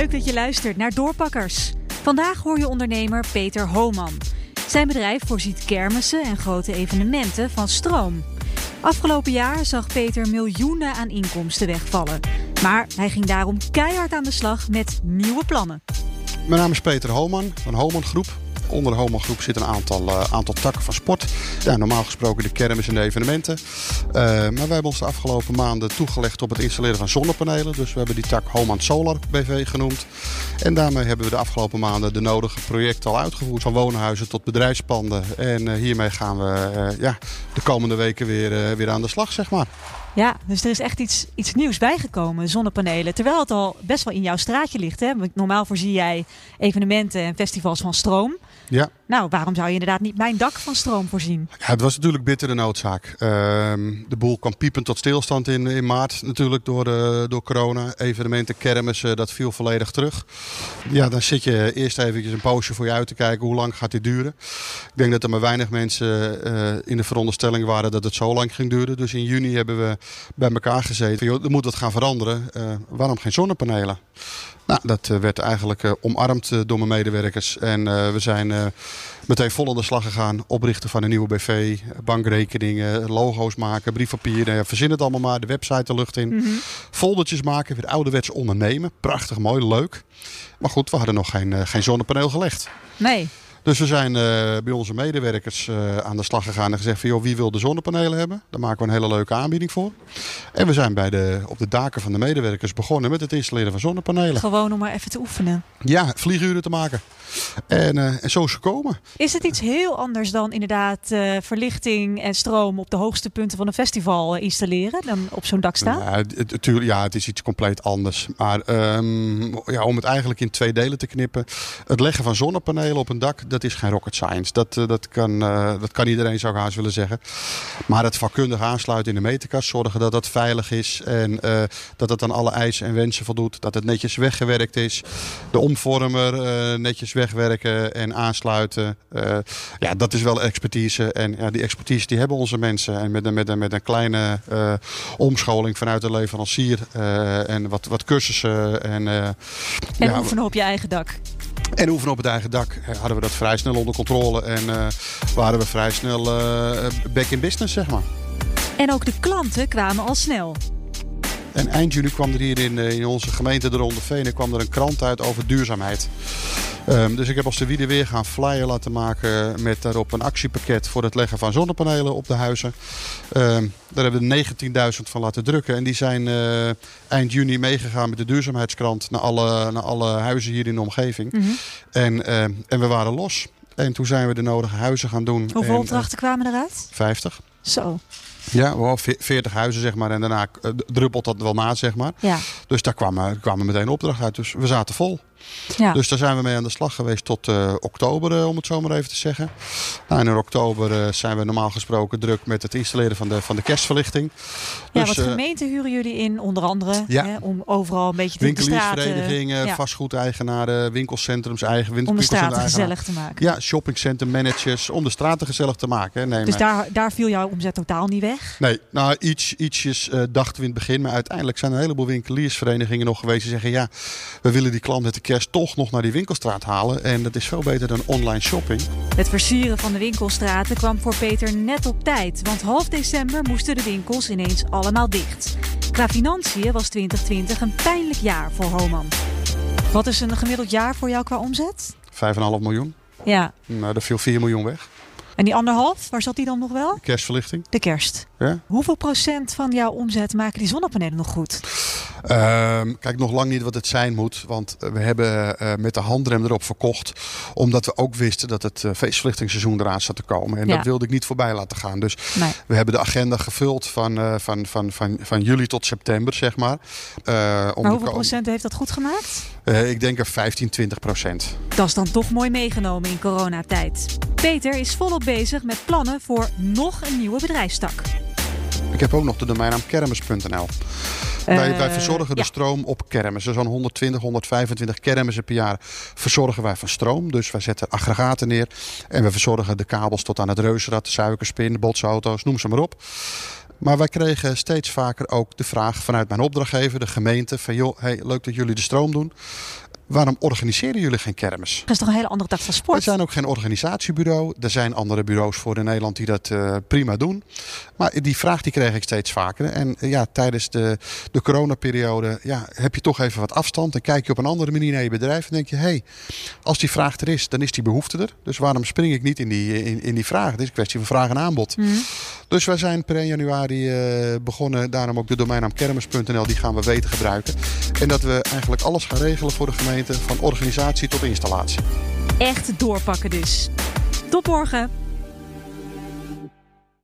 Leuk dat je luistert naar Doorpakkers. Vandaag hoor je ondernemer Peter Homan. Zijn bedrijf voorziet kermissen en grote evenementen van stroom. Afgelopen jaar zag Peter miljoenen aan inkomsten wegvallen. Maar hij ging daarom keihard aan de slag met nieuwe plannen. Mijn naam is Peter Homan van Homan Groep. Onder de Homan Groep zit een aantal, uh, aantal takken van sport. Ja, normaal gesproken de kermis en de evenementen. Uh, maar wij hebben ons de afgelopen maanden toegelegd op het installeren van zonnepanelen. Dus we hebben die tak Homan Solar BV genoemd. En daarmee hebben we de afgelopen maanden de nodige projecten al uitgevoerd. Van woonhuizen tot bedrijfspanden. En uh, hiermee gaan we ja, de komende weken weer, weer aan de slag, zeg maar. Ja, dus er is echt iets, iets nieuws bijgekomen, zonnepanelen. Terwijl het al best wel in jouw straatje ligt. Hè? Normaal voorzie jij evenementen en festivals van stroom. Ja. Nou, waarom zou je inderdaad niet mijn dak van stroom voorzien? Ja, het was natuurlijk bittere noodzaak. Uh, de boel kwam piepend tot stilstand in, in maart natuurlijk door, uh, door corona. Evenementen, kermissen, dat viel volledig terug. Ja, dan zit je eerst eventjes een poosje voor je uit te kijken hoe lang gaat dit duren. Ik denk dat er maar weinig mensen uh, in de veronderstelling waren dat het zo lang ging duren. Dus in juni hebben we bij elkaar gezeten. Joh, er moet wat gaan veranderen. waarom geen zonnepanelen? Nou, dat werd eigenlijk uh, omarmd door mijn medewerkers. En we zijn meteen vol aan de slag gegaan. Oprichten van een nieuwe BV, bankrekeningen, logo's maken, briefpapieren. Verzin het allemaal maar, de website de lucht in. Mm -hmm. Foldertjes maken, weer ouderwets ondernemen. Prachtig, mooi, leuk. Maar goed, we hadden nog geen, geen zonnepaneel gelegd. Nee. Dus we zijn uh, bij onze medewerkers uh, aan de slag gegaan en gezegd van joh, wie wil de zonnepanelen hebben? Daar maken we een hele leuke aanbieding voor. En we zijn bij de, op de daken van de medewerkers begonnen met het installeren van zonnepanelen. Gewoon om maar even te oefenen. Ja, vlieguren te maken. En, uh, en zo is gekomen. Is het iets heel anders dan inderdaad verlichting en stroom op de hoogste punten van een festival installeren dan op zo'n dak staan? Ja het, het, ja, het is iets compleet anders. Maar um, ja, om het eigenlijk in twee delen te knippen. Het leggen van zonnepanelen op een dak, dat is geen rocket science. Dat, dat, kan, uh, dat kan iedereen, zou ik haast willen zeggen. Maar het vakkundig aansluiten in de meterkast, zorgen dat dat veilig is en uh, dat het aan alle eisen en wensen voldoet. Dat het netjes weggewerkt is. De omvormer netjes wegwerken en aansluiten. ja, dat is wel expertise. En ja, die expertise die hebben onze mensen. En met een, met met een kleine omscholing vanuit de leverancier en wat, wat cursussen. En, en ja, oefenen op je eigen dak. En oefenen op het eigen dak hadden we dat vrij snel onder controle. En uh, waren we vrij snel uh, back in business, zeg maar. En ook de klanten kwamen al snel. En eind juni kwam er hier in, in onze gemeente de Ronde Venen kwam er een krant uit over duurzaamheid. Um, dus ik heb als de wiede weer gaan flyer laten maken met daarop een actiepakket voor het leggen van zonnepanelen op de huizen. Um, daar hebben we 19.000 van laten drukken. En die zijn uh, eind juni meegegaan met de duurzaamheidskrant naar alle, naar alle huizen hier in de omgeving. Mhm. Mm -hmm. en, uh, en we waren los. En toen zijn we de nodige huizen gaan doen. Hoeveel en, opdrachten kwamen eruit? 50. Zo. Ja, wel 40 huizen zeg maar. En daarna uh, druppelt dat wel na zeg maar. Ja. Dus daar kwam, kwam meteen een opdracht uit. Dus we zaten vol. Ja. Dus daar zijn we mee aan de slag geweest tot uh, oktober, uh, om het zo maar even te zeggen. Nou, en in oktober uh, zijn we normaal gesproken druk met het installeren van de, van de kerstverlichting. Ja, dus, wat gemeenten huren jullie in, onder andere, ja. hè, om overal een beetje de straten... Winkeliersverenigingen, ja. vastgoedeigenaren, winkelcentrums, eigen Om de straten gezellig te maken. Ja, shoppingcentermanagers, om de straten gezellig te maken. Nee, dus daar, daar viel jouw omzet totaal niet weg? Nee, nou iets, ietsjes uh, dachten we in het begin. Maar uiteindelijk zijn er een heleboel winkeliersverenigingen nog geweest die zeggen... ja, we willen die klant met de toch nog naar die winkelstraat halen. En dat is veel beter dan online shopping. Het versieren van de winkelstraten kwam voor Peter net op tijd. Want half december moesten de winkels ineens allemaal dicht. Qua financiën was 2020 een pijnlijk jaar voor Homan. Wat is een gemiddeld jaar voor jou qua omzet? 5,5 miljoen. Ja. Nou, er viel 4 miljoen weg. En die anderhalf, waar zat die dan nog wel? Kerstverlichting. De kerst. Ja. Hoeveel procent van jouw omzet maken die zonnepanelen nog goed? Um, kijk, nog lang niet wat het zijn moet. Want we hebben uh, met de handrem erop verkocht. Omdat we ook wisten dat het uh, feestverlichtingsseizoen eraan zat te komen. En Ja. dat wilde ik niet voorbij laten gaan. Dus Nee. we hebben de agenda gevuld van, uh, van, van, van, van juli tot september, zeg maar. Om Maar hoeveel procent heeft dat goed gemaakt? Ik denk er 15, 20 procent. Dat is dan toch mooi meegenomen in coronatijd. Peter is volop bezig met plannen voor nog een nieuwe bedrijfstak. Ik heb ook nog de domeinnaam kermis.nl. wij, wij Eh, verzorgen de ja. stroom op kermissen. Zo'n 120, 125 kermissen per jaar verzorgen wij van stroom. Dus wij zetten aggregaten neer. En we verzorgen de kabels tot aan het reuzenrad, de suikerspin, de botsauto's, noem ze maar op. Maar wij kregen steeds vaker ook de vraag vanuit mijn opdrachtgever, de gemeente, van joh, hey, leuk dat jullie de stroom doen. Waarom organiseren jullie geen kermis? Dat is toch een hele andere tak van sport? We zijn ook geen organisatiebureau. Er zijn andere bureaus voor in Nederland die dat uh, prima doen. Maar die vraag die kreeg ik steeds vaker. En uh, ja, tijdens de, de coronaperiode ja, heb je toch even wat afstand. En kijk je op een andere manier naar je bedrijf. En denk je, hé, hey, als die vraag er is, dan is die behoefte er. Dus waarom spring ik niet in die, in, in die vraag? Het is een kwestie van vraag en aanbod. Mm. Dus wij zijn per 1 januari uh, begonnen. Daarom ook de domeinnaam kermis.nl. Die gaan we weten gebruiken. En dat we eigenlijk alles gaan regelen voor de Van organisatie tot installatie. Echt doorpakken dus. Tot morgen.